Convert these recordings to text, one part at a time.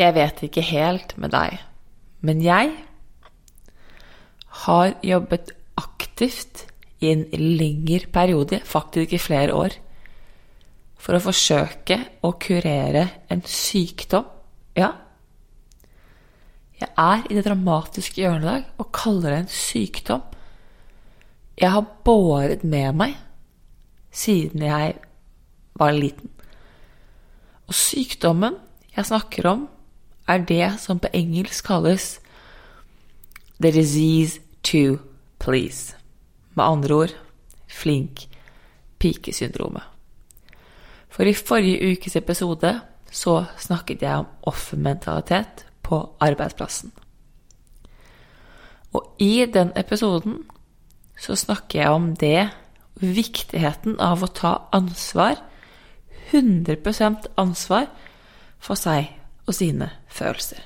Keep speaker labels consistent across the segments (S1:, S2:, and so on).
S1: Jeg vet ikke helt med deg, men jeg har jobbet aktivt i en lengre periode, faktisk i flere år, for å forsøke å kurere en sykdom. Ja, jeg er i det dramatiske hjørnet i dag og kaller det en sykdom. Jeg har båret med meg siden jeg var liten. Og sykdommen jeg snakker om, er det som på engelsk kalles the disease to please. Med andre ord flink pike-syndromet. For i forrige ukes episode så snakket jeg om offermentalitet på arbeidsplassen. Og i den episoden så snakker jeg om det, viktigheten av å ta ansvar, 100% ansvar, for seg og sine følelser.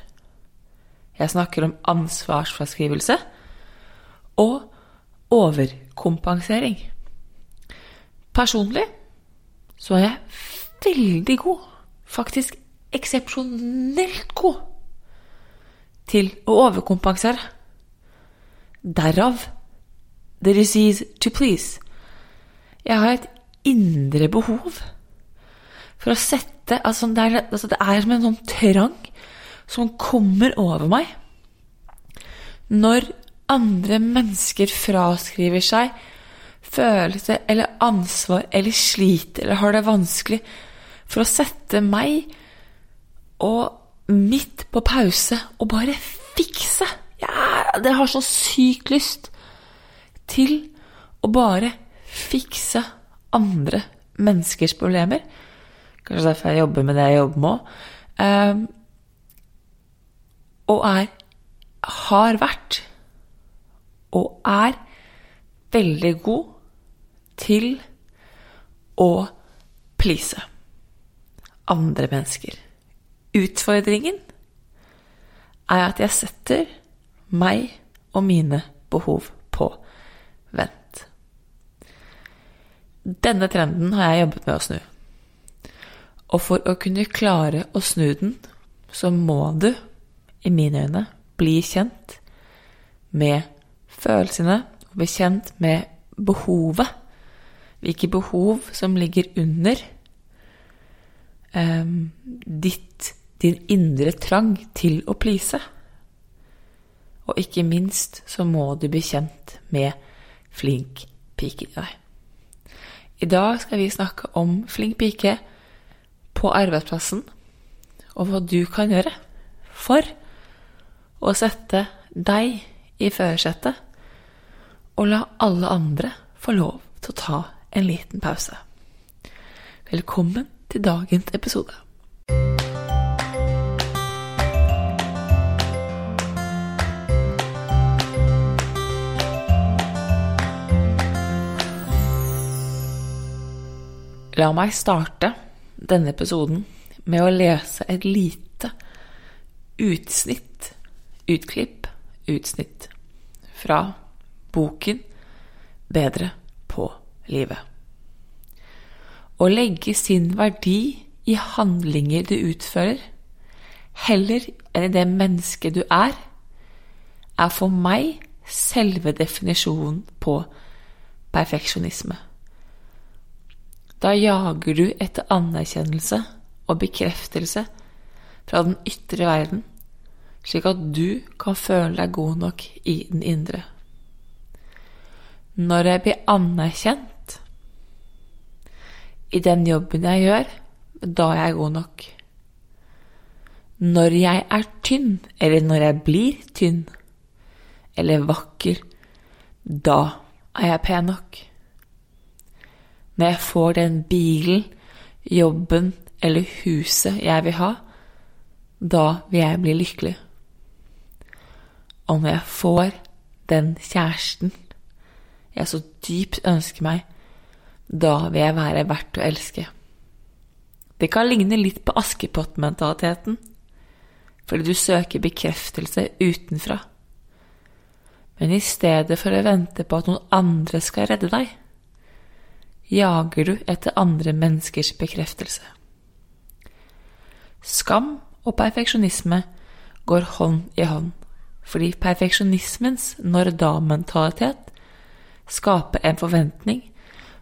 S1: Jeg snakker om ansvarsfraskrivelse og overkompensering. Personlig så er jeg veldig god, faktisk eksepsjonelt god, til å overkompensere. Derav the disease to please. Jeg har et indre behov for å sette altså det, er, altså det er som en sånn trang som kommer over meg når andre mennesker fraskriver seg følelse eller ansvar eller sliter eller har det vanskelig for å sette meg og midt på pause og bare fikse. Ja, det har så sykt lyst til å bare fikse andre menneskers problemer. Kanskje derfor jeg jobber med det jeg jobber med òg. Um, og er har vært og er veldig god til å please andre mennesker. Utfordringen er at jeg setter meg og mine behov på vent. Denne trenden har jeg jobbet med å snu. Og for å kunne klare å snu den, så må du, i mine øyne, bli kjent med følelsene og bli kjent med behovet. Hvilke behov som ligger under um, ditt, din indre trang til å please. Og ikke minst så må du bli kjent med flink pike i deg. I dag skal vi snakke om flink pike på arbeidsplassen, og hva du kan gjøre for å sette deg i førersetet og la alle andre få lov til å ta en liten pause. Velkommen til dagens episode. La meg starte denne episoden med å lese et lite utsnitt, utklipp, utsnitt fra boken Bedre på livet. Å legge sin verdi i handlinger du utfører, heller enn i det mennesket du er, er for meg selve definisjonen på perfeksjonisme. Da jager du etter anerkjennelse og bekreftelse fra den ytre verden, slik at du kan føle deg god nok i den indre. Når jeg blir anerkjent i den jobben jeg gjør, da er jeg god nok. Når jeg er tynn, eller når jeg blir tynn, eller vakker, da er jeg pen nok. Når jeg får den bilen, jobben eller huset jeg vil ha, da vil jeg bli lykkelig. Og når jeg får den kjæresten jeg så dypt ønsker meg, da vil jeg være verdt å elske. Det kan ligne litt på Askepott-mentaliteten, fordi du søker bekreftelse utenfra. Men i stedet for å vente på at noen andre skal redde deg, jager du etter andre menneskers bekreftelse. Skam og perfeksjonisme går hånd i hånd, fordi perfeksjonismens når-da-mentalitet skaper en forventning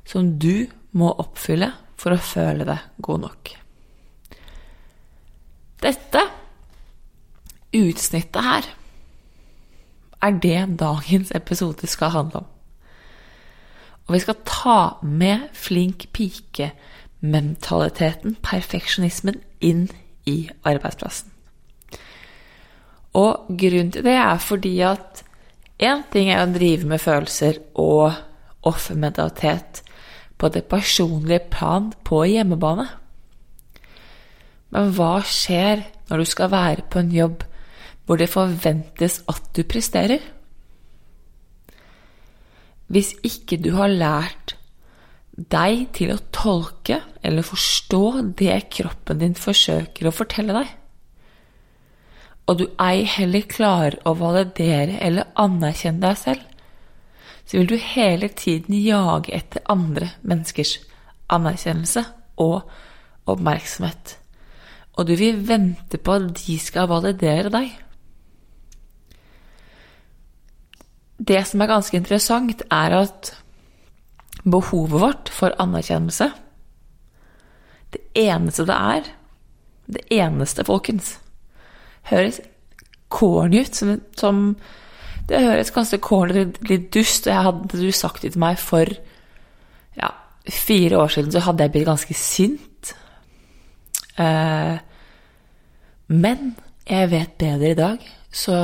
S1: som du må oppfylle for å føle deg god nok. Dette utsnittet her er det dagens episode skal handle om. Og vi skal ta med flink pike-mentaliteten, perfeksjonismen, inn i arbeidsplassen. Og grunnen til det er fordi at én ting er å drive med følelser og offermentalitet på det personlige plan på hjemmebane. Men hva skjer når du skal være på en jobb hvor det forventes at du presterer? Hvis ikke du har lært deg til å tolke eller forstå det kroppen din forsøker å fortelle deg, og du ei heller klarer å validere eller anerkjenne deg selv, så vil du hele tiden jage etter andre menneskers anerkjennelse og oppmerksomhet. Og du vil vente på at de skal validere deg. Det som er ganske interessant, er at behovet vårt for anerkjennelse Det eneste det er, det eneste, folkens, høres corny ut. Som, som, det høres ganske corny litt dust, og hadde du sagt det til meg for ja, fire år siden, så hadde jeg blitt ganske sint. Eh, men jeg vet bedre i dag, så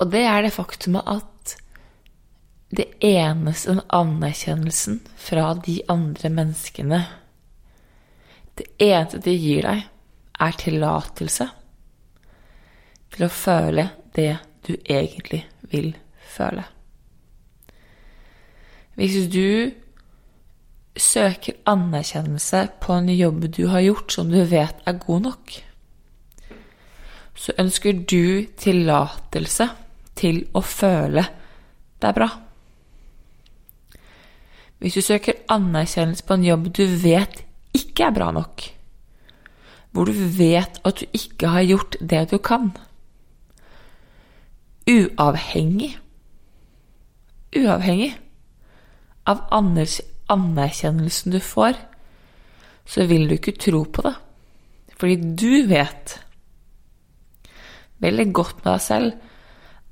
S1: og det er det faktumet at det eneste den anerkjennelsen fra de andre menneskene Det eneste de gir deg, er tillatelse til å føle det du egentlig vil føle. Hvis du søker anerkjennelse på en jobb du har gjort som du vet er god nok, så ønsker du tillatelse til å føle deg bra. Hvis du søker anerkjennelse på en jobb du vet ikke er bra nok, hvor du vet at du ikke har gjort det du kan, uavhengig Uavhengig av anerkjennelsen du får, så vil du ikke tro på det. Fordi du vet veldig godt med deg selv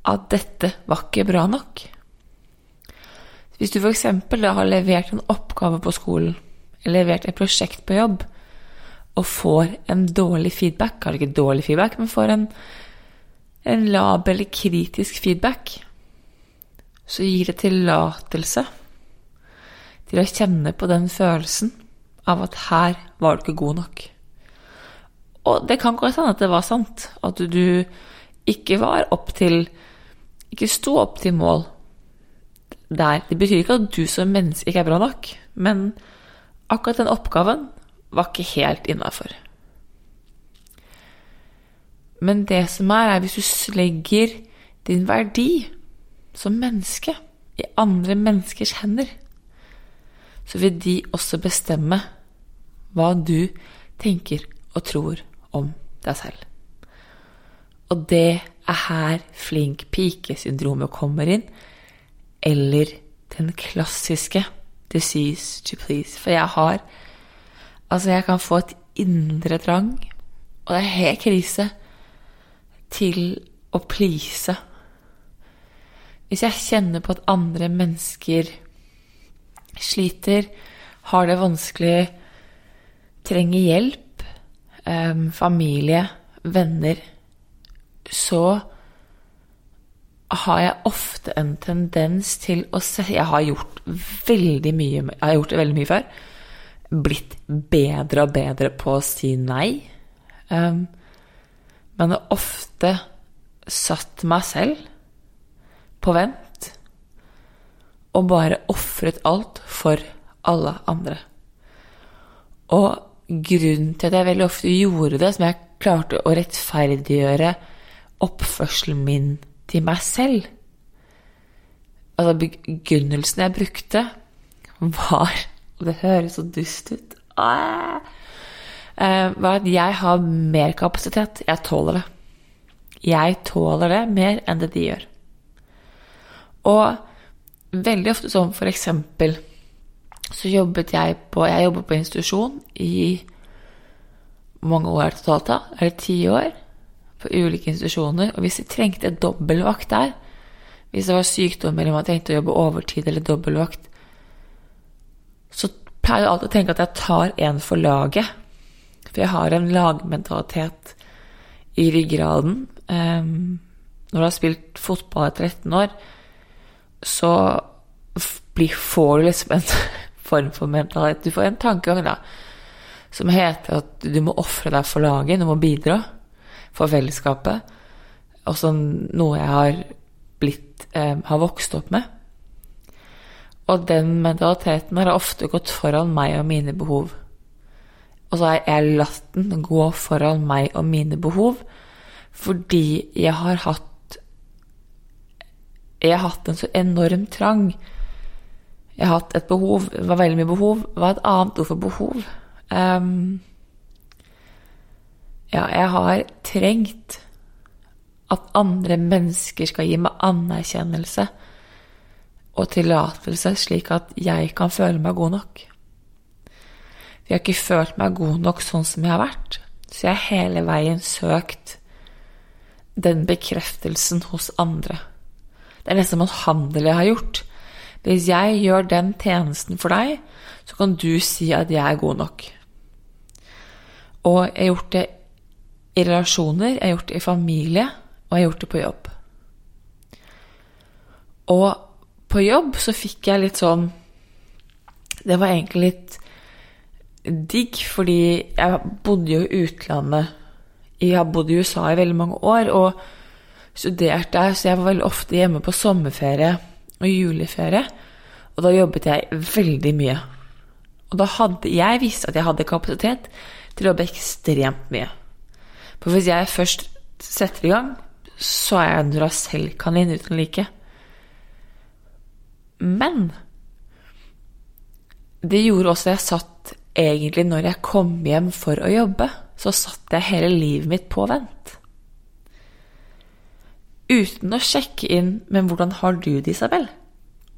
S1: at dette var ikke bra nok. Hvis du f.eks. har levert en oppgave på skolen, eller levert et prosjekt på jobb, og får en dårlig feedback, eller ikke dårlig feedback, men får en, en lab eller kritisk feedback, så gir det tillatelse til å kjenne på den følelsen av at her var du ikke god nok. Og det kan godt hende at det var sant, at du ikke var opp til ikke stå opp til mål der. Det betyr ikke at du som menneske ikke er bra nok, men akkurat den oppgaven var ikke helt innafor. Men det som er, er hvis du legger din verdi som menneske i andre menneskers hender, så vil de også bestemme hva du tenker og tror om deg selv. Og det er her flink pike-syndromet kommer inn, eller den klassiske disease to please. For jeg har Altså, jeg kan få et indre trang, og det er helt krise, til å please. Hvis jeg kjenner på at andre mennesker sliter, har det vanskelig, trenger hjelp, um, familie, venner, så har jeg ofte en tendens til å se Jeg har gjort veldig mye Jeg har gjort det veldig mye før. Blitt bedre og bedre på å si nei. Um, men har ofte satt meg selv på vent og bare ofret alt for alle andre. Og grunnen til at jeg veldig ofte gjorde det, som jeg klarte å rettferdiggjøre oppførselen min til meg selv Altså, begrunnelsen jeg brukte, var Og det høres så dust ut ah, Var at jeg har mer kapasitet. Jeg tåler det. Jeg tåler det mer enn det de gjør. Og veldig ofte sånn for eksempel så jobbet jeg på Jeg jobbet på institusjon i mange år totalt. Er det ti år? På ulike institusjoner. Og hvis jeg trengte dobbeltvakt der, hvis det var sykdom eller man trengte å jobbe overtid eller dobbeltvakt, så pleier jeg alltid å tenke at jeg tar en for laget. For jeg har en lagmentalitet i ryggraden. Um, når du har spilt fotball i 13 år, så får du liksom en form for mentalitet. Du får en tankegang da, som heter at du må ofre deg for laget, du må bidra for fellesskapet. Også noe jeg har blitt eh, har vokst opp med. Og den mentaliteten har ofte gått foran meg og mine behov. Og så har jeg latt den gå foran meg og mine behov fordi jeg har hatt Jeg har hatt en så enorm trang jeg har hatt et behov, det var veldig mye behov. Hva er et annet ord for behov? Um, ja, jeg har trengt at andre mennesker skal gi meg anerkjennelse og tillatelse, slik at jeg kan føle meg god nok. Jeg har ikke følt meg god nok sånn som jeg har vært, så jeg har hele veien søkt den bekreftelsen hos andre. Det er nesten en handel jeg har gjort. Hvis jeg gjør den tjenesten for deg, så kan du si at jeg er god nok. Og jeg har gjort det i relasjoner, jeg har gjort det i familie, og jeg har gjort det på jobb. Og på jobb så fikk jeg litt sånn Det var egentlig litt digg, fordi jeg bodde jo i utlandet. Jeg har bodd i USA i veldig mange år og studert der, så jeg var veldig ofte hjemme på sommerferie og juleferie. Og da jobbet jeg veldig mye. Og da hadde jeg visst at jeg hadde kapasitet til å jobbe ekstremt mye. For hvis jeg først setter i gang, så er jeg en Duracell-kanin uten like. Men det gjorde også jeg satt egentlig når jeg kom hjem for å jobbe, så satt jeg hele livet mitt på vent. Uten å sjekke inn Men hvordan har du det, Isabel?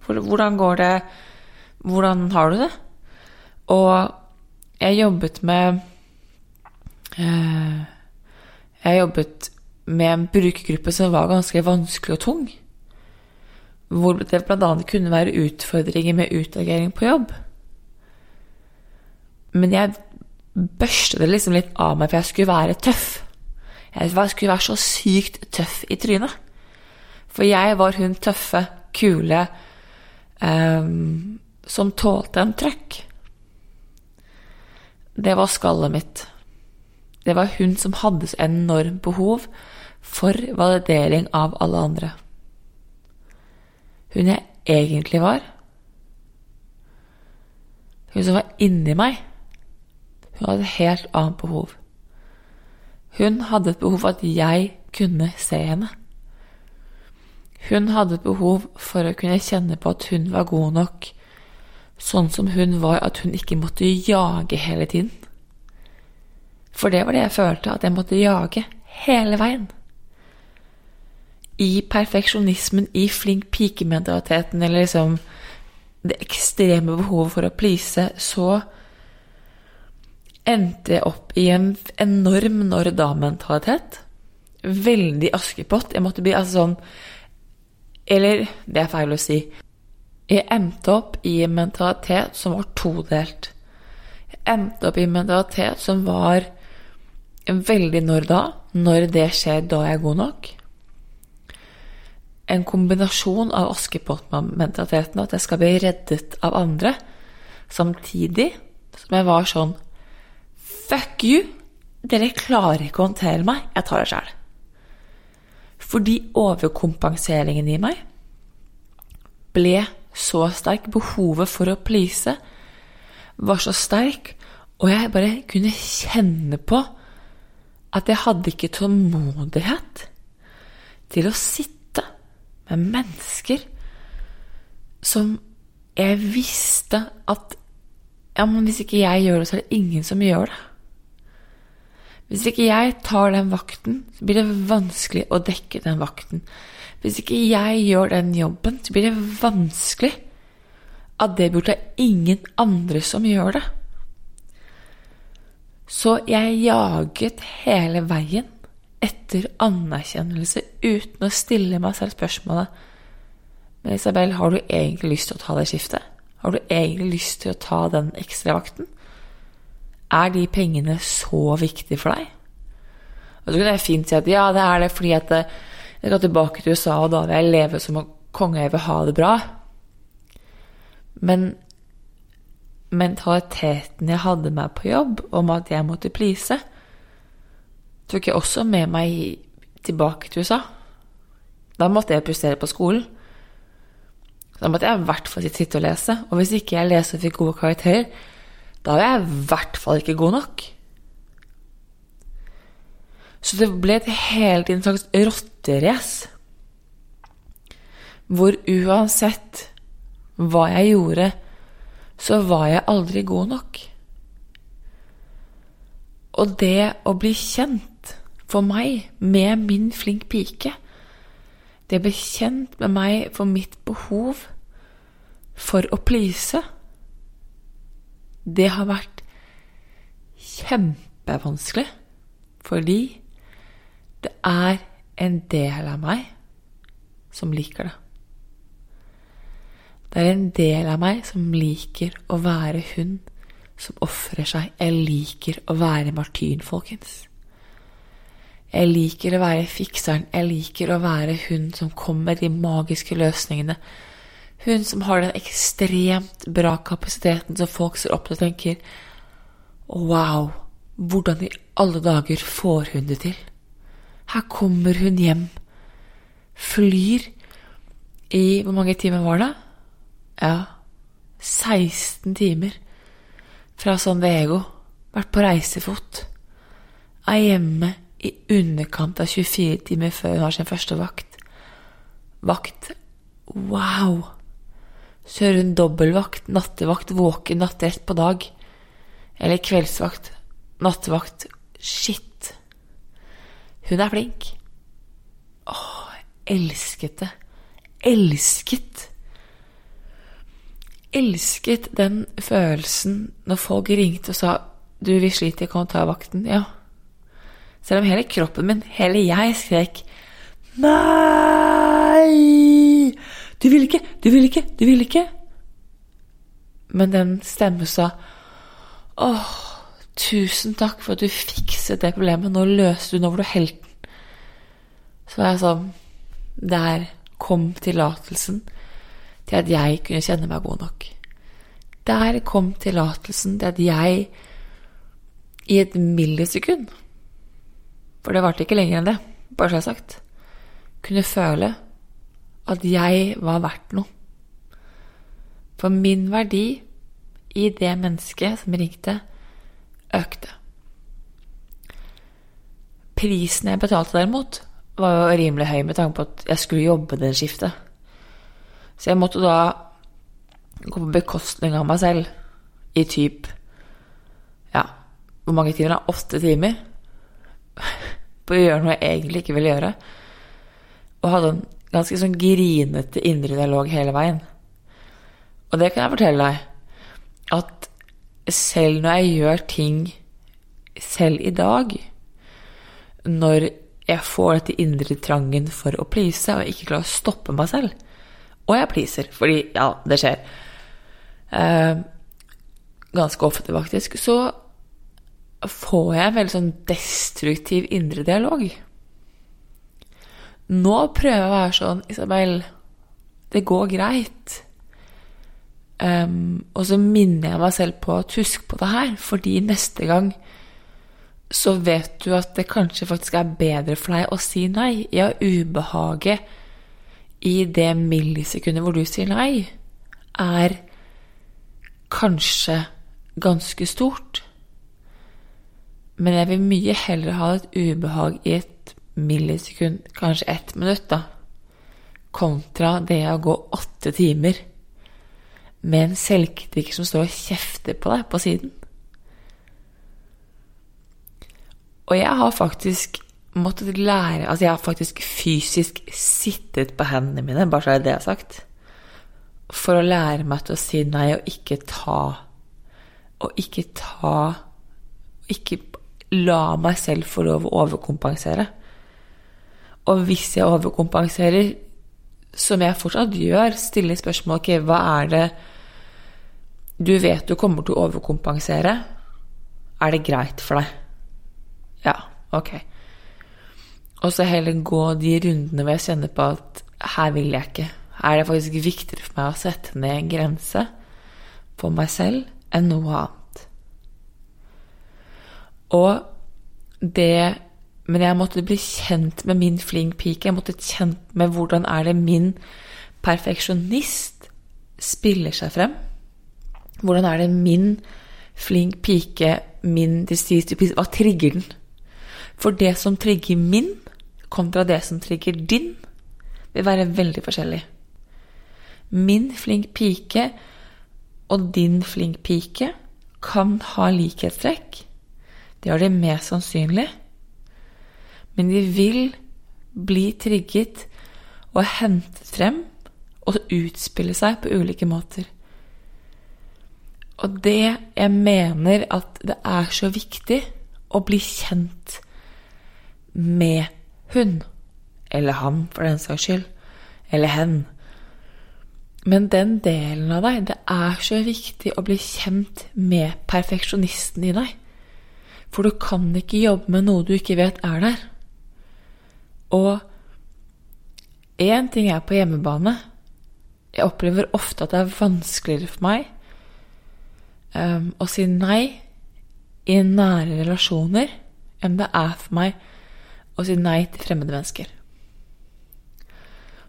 S1: Hvordan går det Hvordan har du det? Og jeg jobbet med eh, Jeg jobbet med en brukergruppe som var ganske vanskelig og tung. Hvor det bl.a. kunne være utfordringer med utagering på jobb. Men jeg børstet det liksom litt av meg, for jeg skulle være tøff. Jeg skulle være så sykt tøff i trynet. For jeg var hun tøffe, kule um, som tålte en trøkk. Det var skallet mitt. Det var hun som hadde så enormt behov for validering av alle andre. Hun jeg egentlig var, Hun som var inni meg. Hun hadde et helt annet behov. Hun hadde et behov for at jeg kunne se henne. Hun hadde et behov for å kunne kjenne på at hun var god nok, sånn som hun var, at hun ikke måtte jage hele tiden. For det var det jeg følte, at jeg måtte jage hele veien. I perfeksjonismen, i flink pikementaliteten, eller liksom det ekstreme behovet for å please, så endte jeg opp i en enorm når da-mentalitet. Veldig Askepott. Jeg måtte bli altså sånn Eller, det er feil å si. Jeg endte opp i en mentalitet som var todelt. Jeg endte opp i en mentalitet som var veldig når da. Når det skjer, da er jeg god nok. En kombinasjon av Askepott-mentaliteten, at jeg skal bli reddet av andre, samtidig som jeg var sånn Fuck you! Dere klarer ikke å håndtere meg. Jeg tar det sjæl. Fordi overkompenseringen i meg ble så sterk. Behovet for å please var så sterk, og jeg bare kunne kjenne på at jeg hadde ikke tålmodighet til å sitte med mennesker som jeg visste at ja, men hvis ikke jeg gjør det, så er det ingen som gjør det. Hvis ikke jeg tar den vakten, så blir det vanskelig å dekke den vakten. Hvis ikke jeg gjør den jobben, så blir det vanskelig at det burde ingen andre som gjør det. Så jeg jaget hele veien etter anerkjennelse uten å stille meg selv spørsmålet Men Isabel, har du egentlig lyst til å ta det skiftet? Har du egentlig lyst til å ta den ekstravakten? Er de pengene så viktige for deg? Og så kunne jeg fint si at ja, det er det fordi at eh, jeg skal tilbake til USA, og da vil jeg leve som en konge, jeg vil ha det bra. Men mentaliteten jeg hadde med på jobb, om at jeg måtte please, tok jeg også med meg tilbake til USA. Da måtte jeg prestere på skolen. Da måtte jeg i hvert fall sitte og lese. Og hvis ikke jeg leser og fikk gode karakterer, da var jeg i hvert fall ikke god nok. Så det ble et hele tiden slags rotterace. Hvor uansett hva jeg gjorde, så var jeg aldri god nok. Og det å bli kjent for meg med min flink pike, det å bli kjent med meg for mitt behov for å please, det har vært kjempevanskelig. Fordi det er en del av meg som liker det. Det er en del av meg som liker å være hun som ofrer seg. Jeg liker å være martyren, folkens. Jeg liker å være fikseren. Jeg liker å være hun som kommer med de magiske løsningene. Hun som har den ekstremt bra kapasiteten som folk ser opp til og tenker Wow, hvordan i alle dager får hun det til? Her kommer hun hjem. Flyr i Hvor mange timer var det? Ja, 16 timer fra San Diego. Vært på reisefot. Er hjemme i underkant av 24 timer før hun har sin første vakt. Vakt. Wow! Kjører hun dobbeltvakt, nattevakt, våken nattrett på dag. Eller kveldsvakt, nattevakt. Shit! Hun er flink. Åh, elsket det. Elsket. Elsket den følelsen når folk ringte og sa du, vi sliter, kan du ta vakten? Ja. Selv om hele kroppen min, hele jeg, skrek Nei! Du vil ikke, du vil ikke, du vil ikke. Men den stemmen sa åh, Tusen takk for at du fikset det problemet. Nå løste du, nå var du helten. Så var jeg sånn Der kom tillatelsen til at jeg kunne kjenne meg god nok. Der kom tillatelsen til at jeg i et millisekund For det varte ikke lenger enn det, bare så jeg har sagt. Kunne føle at jeg var verdt noe. For min verdi i det mennesket som ringte, økte. Prisen jeg betalte derimot, var jo rimelig høy med tanke på at jeg skulle jobbe det skiftet. Så jeg måtte da gå på bekostning av meg selv i typ Ja, hvor mange timer? da? Åtte timer? På å gjøre noe jeg egentlig ikke ville gjøre. Og hadde en ganske sånn grinete indre dialog hele veien. Og det kan jeg fortelle deg, at selv når jeg gjør ting selv i dag, når jeg får dette indre trangen for å please og ikke klarer å stoppe meg selv Og jeg pleaser, fordi ja, det skjer. Eh, ganske ofte, faktisk. Så får jeg en veldig sånn destruktiv indre dialog. Nå prøver jeg å være sånn Isabel, det går greit. Um, og så minner jeg meg selv på at husk på det her, fordi neste gang så vet du at det kanskje faktisk er bedre for deg å si nei. Ja, ubehaget i det millisekundet hvor du sier nei, er kanskje ganske stort. Men jeg vil mye heller ha et ubehag i et millisekund, kanskje ett minutt, da, kontra det å gå åtte timer med en selvkritiker som står og kjefter på deg på siden. Og jeg har faktisk måttet lære Altså, jeg har faktisk fysisk sittet på hendene mine, bare så er det sagt, for å lære meg til å si nei og ikke ta Og ikke ta Ikke la meg selv få lov å overkompensere. Og hvis jeg overkompenserer, som jeg fortsatt gjør, stiller spørsmål ok, hva er det du vet du kommer til å overkompensere. Er det greit for deg? Ja, ok. Og så heller gå de rundene hvor jeg kjenner på at her vil jeg ikke. Her er det faktisk viktigere for meg å sette ned en grense for meg selv enn noe annet. Og det Men jeg måtte bli kjent med min flink pike. Jeg måtte kjent med hvordan er det min perfeksjonist spiller seg frem. Hvordan er det min flink pike, min distriktsstupid Hva trigger den? For det som trigger min, kontra det som trigger din, vil være veldig forskjellig. Min flink pike og din flink pike kan ha likhetstrekk. Det har de mest sannsynlig men de vil bli trigget og hentet frem og utspille seg på ulike måter. Og det jeg mener at det er så viktig å bli kjent med hun, eller han for den saks skyld, eller hen. Men den delen av deg, det er så viktig å bli kjent med perfeksjonisten i deg. For du kan ikke jobbe med noe du ikke vet er der. Og én ting er på hjemmebane. Jeg opplever ofte at det er vanskeligere for meg um, å si nei i nære relasjoner enn det er for meg å si nei til fremmede mennesker.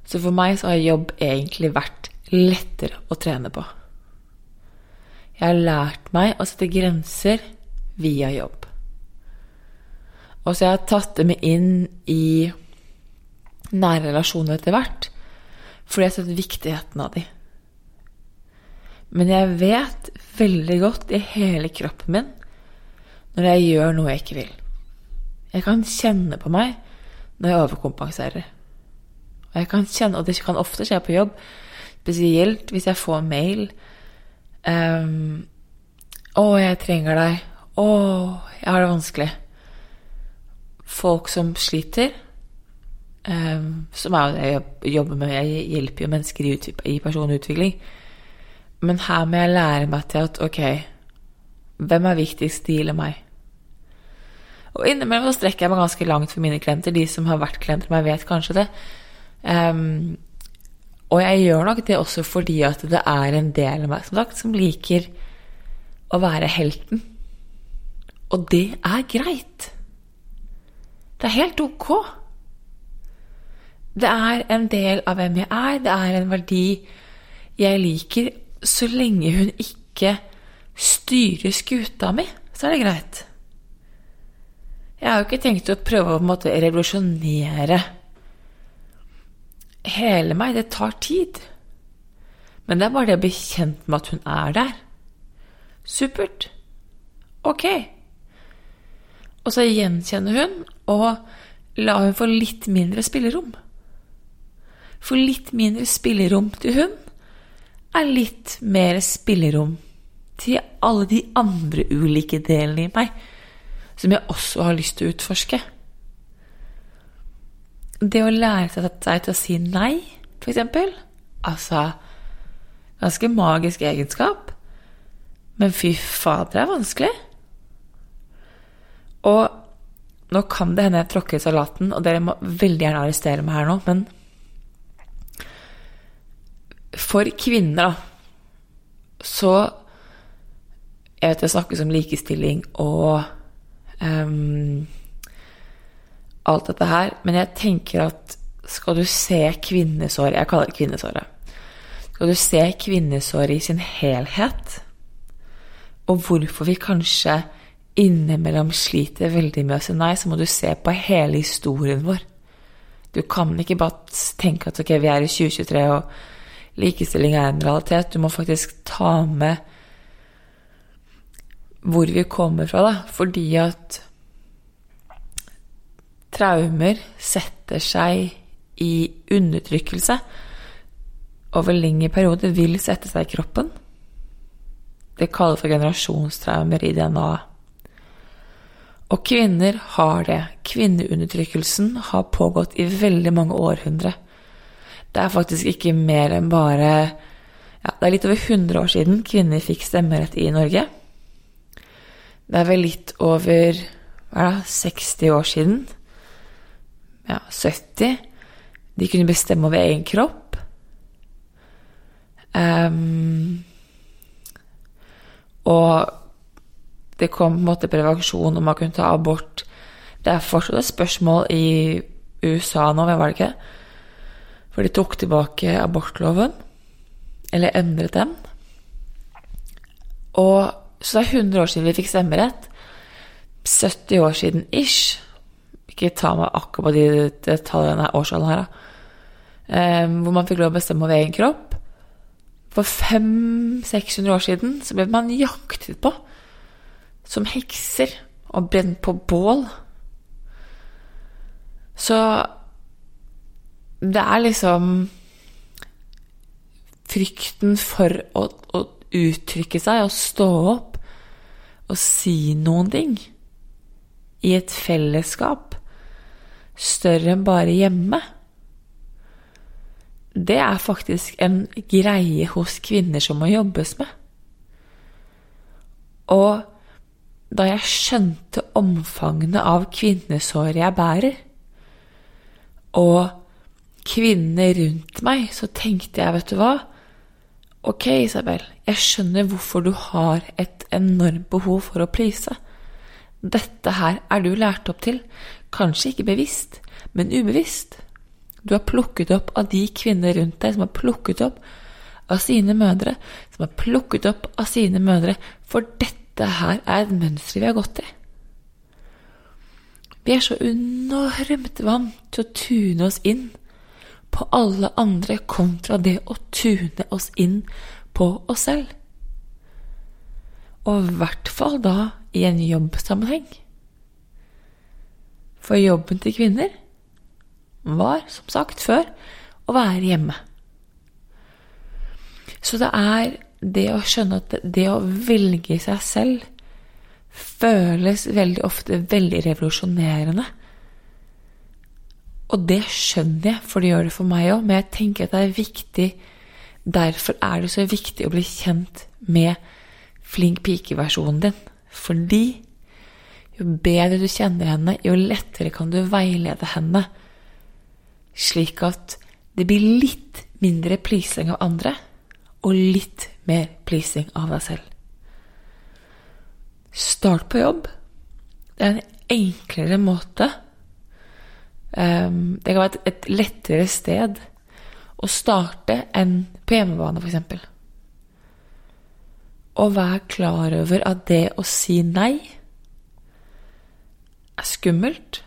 S1: Så for meg så har jobb egentlig vært lettere å trene på. Jeg har lært meg å sette grenser via jobb. Og så jeg har tatt det med inn i nære relasjoner etter hvert, fordi jeg har sett viktigheten av dem. Men jeg vet veldig godt i hele kroppen min når jeg gjør noe jeg ikke vil. Jeg kan kjenne på meg når jeg overkompenserer. Og, jeg kan kjenne, og det kan ofte skje på jobb, spesielt hvis jeg får mail um, 'Å, jeg trenger deg. Å, jeg har det vanskelig.' Folk som sliter, Um, som er det jeg jobber med. Jeg hjelper jo mennesker i, i personutvikling. Men her må jeg lære meg til at ok, hvem er viktigst, de eller meg? Og innimellom strekker jeg meg ganske langt for mine klienter. De som har vært klienter meg, vet kanskje det. Um, og jeg gjør nok det også fordi at det er en del av meg som sagt, som liker å være helten. Og det er greit. Det er helt ok. Det er en del av hvem jeg er, det er en verdi jeg liker, så lenge hun ikke styrer skuta mi, så er det greit. Jeg har jo ikke tenkt å prøve å måte revolusjonere hele meg. Det tar tid. Men det er bare det å bli kjent med at hun er der. Supert. Ok. Og så gjenkjenner hun, og la hun få litt mindre spillerom. For litt mindre spillerom til hun er litt mer spillerom til alle de andre ulike delene i meg som jeg også har lyst til å utforske. Det å lære seg til å si nei, eksempel, altså Ganske magisk egenskap, men fy fader, det er vanskelig. Og nå kan det hende jeg tråkker i salaten, og dere må veldig gjerne arrestere meg her nå, men for kvinner, da, så Jeg vet det snakkes om likestilling og um, alt dette her, men jeg tenker at skal du se kvinnesåret Jeg kaller det kvinnesåret. Skal du se kvinnesåret i sin helhet, og hvorfor vi kanskje innimellom sliter veldig med å si nei, så må du se på hele historien vår. Du kan ikke bare tenke at ok, vi er i 2023 og likestilling er en realitet. Du må faktisk ta med hvor vi kommer fra, da. Fordi at traumer setter seg i undertrykkelse over lengre perioder, vil sette seg i kroppen. Det kalles for generasjonstraumer i DNA-et. Og kvinner har det. Kvinneundertrykkelsen har pågått i veldig mange århundre. Det er faktisk ikke mer enn bare ja, Det er litt over 100 år siden kvinner fikk stemmerett i Norge. Det er vel litt over hva er det, 60 år siden. Ja, 70. De kunne bestemme over egen kropp. Um, og det kom på en måte prevensjon om man kunne ta abort. Det er fortsatt et spørsmål i USA nå, hvem var det ikke? For de tok tilbake abortloven. Eller endret den. Og så det er 100 år siden vi fikk stemmerett. 70 år siden ish. Ikke ta meg akkurat på de detaljene årstallene her, da. Um, hvor man fikk lov å bestemme over egen kropp. For 500-600 år siden så ble man jaktet på som hekser og brent på bål. Så det er liksom frykten for å, å uttrykke seg og stå opp å si noen ting i et fellesskap større enn bare hjemme, det er faktisk en greie hos kvinner som må jobbes med. Og da jeg skjønte omfangene av kvinnesåret jeg bærer, og kvinner rundt meg, så tenkte jeg, vet du hva Ok, Isabel, jeg skjønner hvorfor du har et enormt behov for å please. Dette her er du lært opp til, kanskje ikke bevisst, men ubevisst. Du har plukket opp av de kvinner rundt deg som har plukket opp av sine mødre, som har plukket opp av sine mødre, for dette her er et mønster vi har gått i. Vi er så enormt vant til å tune oss inn på alle andre kontra det å tune oss inn på oss selv. Og i hvert fall da i en jobbsammenheng. For jobben til kvinner var, som sagt før, å være hjemme. Så det er det å skjønne at det å velge seg selv føles veldig ofte veldig revolusjonerende. Og det skjønner jeg, for det gjør det for meg òg, men jeg tenker at det er viktig Derfor er det så viktig å bli kjent med flink pike-versjonen din. Fordi jo bedre du kjenner henne, jo lettere kan du veilede henne, slik at det blir litt mindre pleasing av andre, og litt mer pleasing av deg selv. Start på jobb. Det er en enklere måte det kan være et, lettere sted å starte enn på hjemmebane, f.eks. Og vær klar over at det å si nei er skummelt.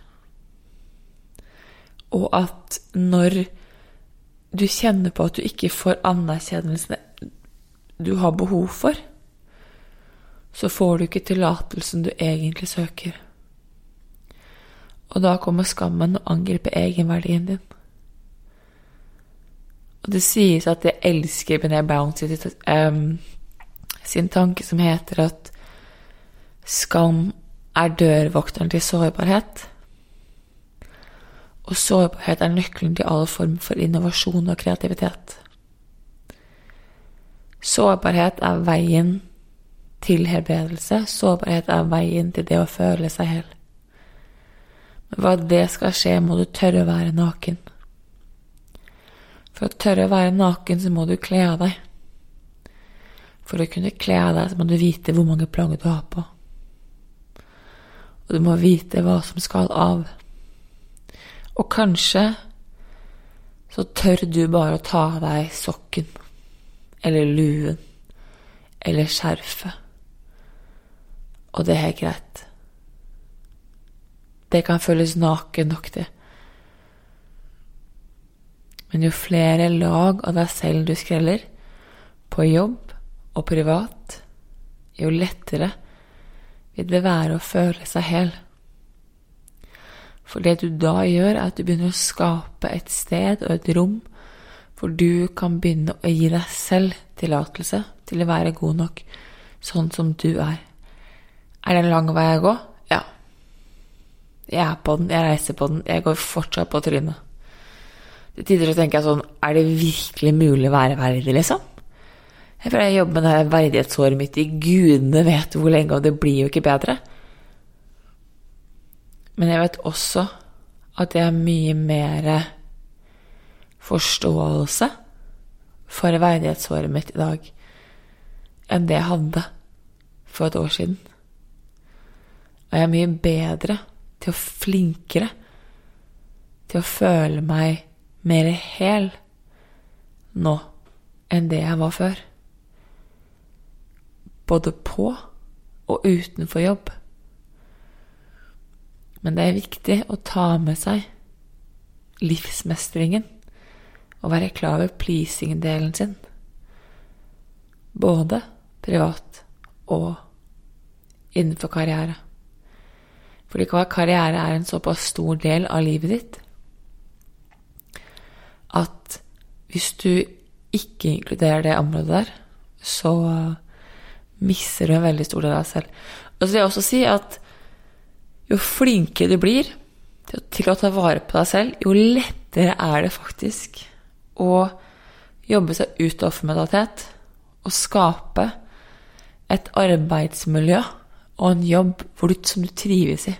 S1: Og at når du kjenner på at du ikke får anerkjennelsen du har behov for, så får du ikke tillatelsen du egentlig søker. Og da kommer skammen og angriper egenverdien din. Og det sies at jeg elsker Bené sin, um, sin tanke som heter at skam er dørvokteren til sårbarhet. Og sårbarhet er nøkkelen til all form for innovasjon og kreativitet. Sårbarhet er veien til helbredelse. Sårbarhet er veien til det å føle seg hel. At det skal skje, må du tørre å være naken. For å tørre å være naken, så må du kle av deg. For å kunne kle av deg, så må du vite hvor mange plagg du har på. Og du må vite hva som skal av. Og kanskje så tør du bare å ta av deg sokken, eller luen, eller skjerfet. Og det er helt greit. Det kan føles naken nok, det. Men jo flere lag av deg selv du skreller, på jobb og privat, jo lettere vil det være å føle seg hel. For det du da gjør, er at du begynner å skape et sted og et rom hvor du kan begynne å gi deg selv tillatelse til å være god nok sånn som du er. Er det en lang vei å gå? Jeg er på den, jeg reiser på den, jeg går fortsatt på trynet. Til tider så tenker jeg sånn Er det virkelig mulig å være verdig, liksom? Jeg føler jeg jobber med det verdighetshåret mitt i gudene vet hvor lenge, og det blir jo ikke bedre. Men jeg vet også at jeg har mye mer forståelse for verdighetshåret mitt i dag enn det jeg hadde for et år siden. Og jeg er mye bedre til å flinkere til å føle meg mer hel nå enn det jeg var før. Både på og utenfor jobb. Men det er viktig å ta med seg livsmestringen og være klar over pleasing-delen sin. Både privat og innenfor karriere. Fordi karriere er en såpass stor del av livet ditt at hvis du ikke inkluderer det området der, så mister du en veldig stor del av deg selv. Og så vil jeg også si at jo flinkere du blir til, å ta vare på deg selv, jo lettere er det faktisk å jobbe seg ut av offentlighet og skape et arbeidsmiljø og en jobb som du trives i.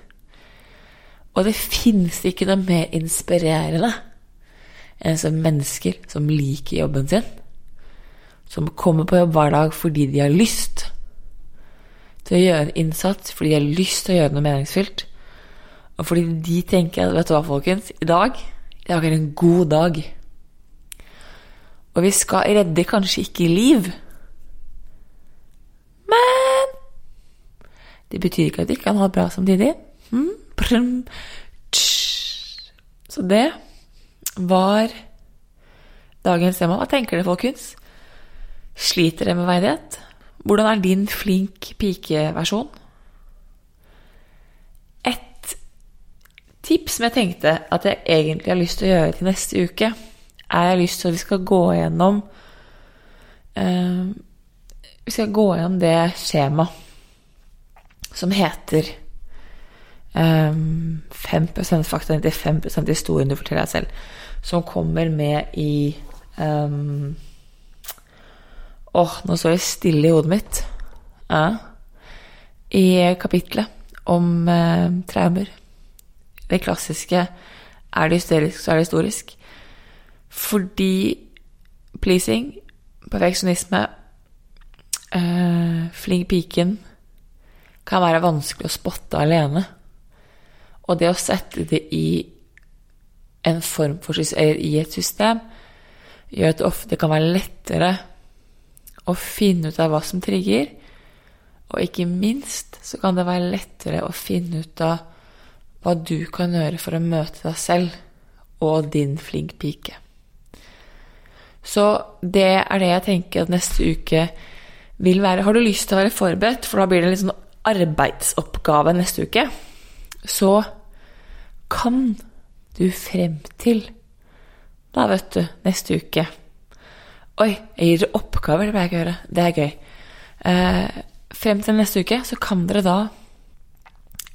S1: Og det fins ikke noe mer inspirerende enn som mennesker som liker jobben sin. Som kommer på jobb hver dag fordi de har lyst til å gjøre en innsats, fordi de har lyst til å gjøre noe meningsfylt. Og fordi de tenker at vet du hva, folkens, i dag i dag er en god dag. Og vi skal redde kanskje ikke liv, men det betyr ikke at vi ikke kan ha det bra samtidig. Mm? Så det var dagens tema. Hva tenker dere, folkens? Sliter dere med verdighet? Hvordan er din flink pike-versjon? Et tips som jeg tenkte at jeg egentlig har lyst til å gjøre til neste uke, er jeg har lyst til at vi skal gå gjennom uh, Vi skal gå gjennom det skjemaet som heter um, 5 fakta til 5 historien du forteller deg selv som kommer med i um, Åh, oh, nå står jeg stille i hodet mitt. Uh, I kapitlet om uh, traumer. Det klassiske er det hysterisk, så er det historisk. Fordi pleasing, perfeksjonisme, uh, flink piken kan være vanskelig å spotte alene. Og det å sette det i en form for i et system, gjør at det ofte kan være lettere å finne ut av hva som trigger. Og ikke minst så kan det være lettere å finne ut av hva du kan gjøre for å møte deg selv og din flink pike. Så det er det jeg tenker at neste uke vil være. Har du lyst til å være forberedt, for da blir det en litt sånn arbeidsoppgave neste uke, så kan du frem til da, vet du, neste uke Oi, jeg gir dere oppgaver, det pleier jeg ikke å gjøre. Det er gøy. Eh, frem til neste uke så kan dere da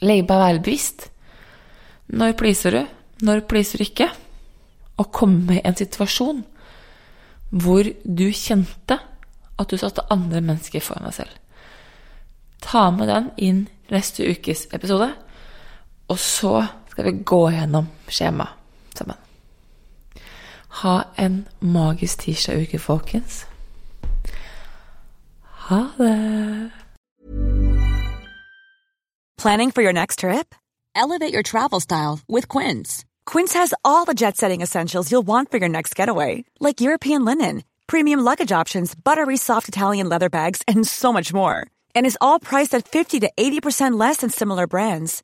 S1: legge på være bevisst. Når pleaser du? Når pleaser du ikke? Og komme i en situasjon hvor du kjente at du satte andre mennesker foran deg selv. Ta med den inn neste ukes episode, og så skal vi gå gjennom skjemaet sammen. Ha en magisk tirsdag-uke, folkens. Ha det!
S2: Planning for your next trip? Elevate your travel style with Quince. Quince has all the jet setting essentials you'll want for your next getaway, like European linen, premium luggage options, buttery soft Italian leather bags, and so much more. And is all priced at 50 to 80% less than similar brands.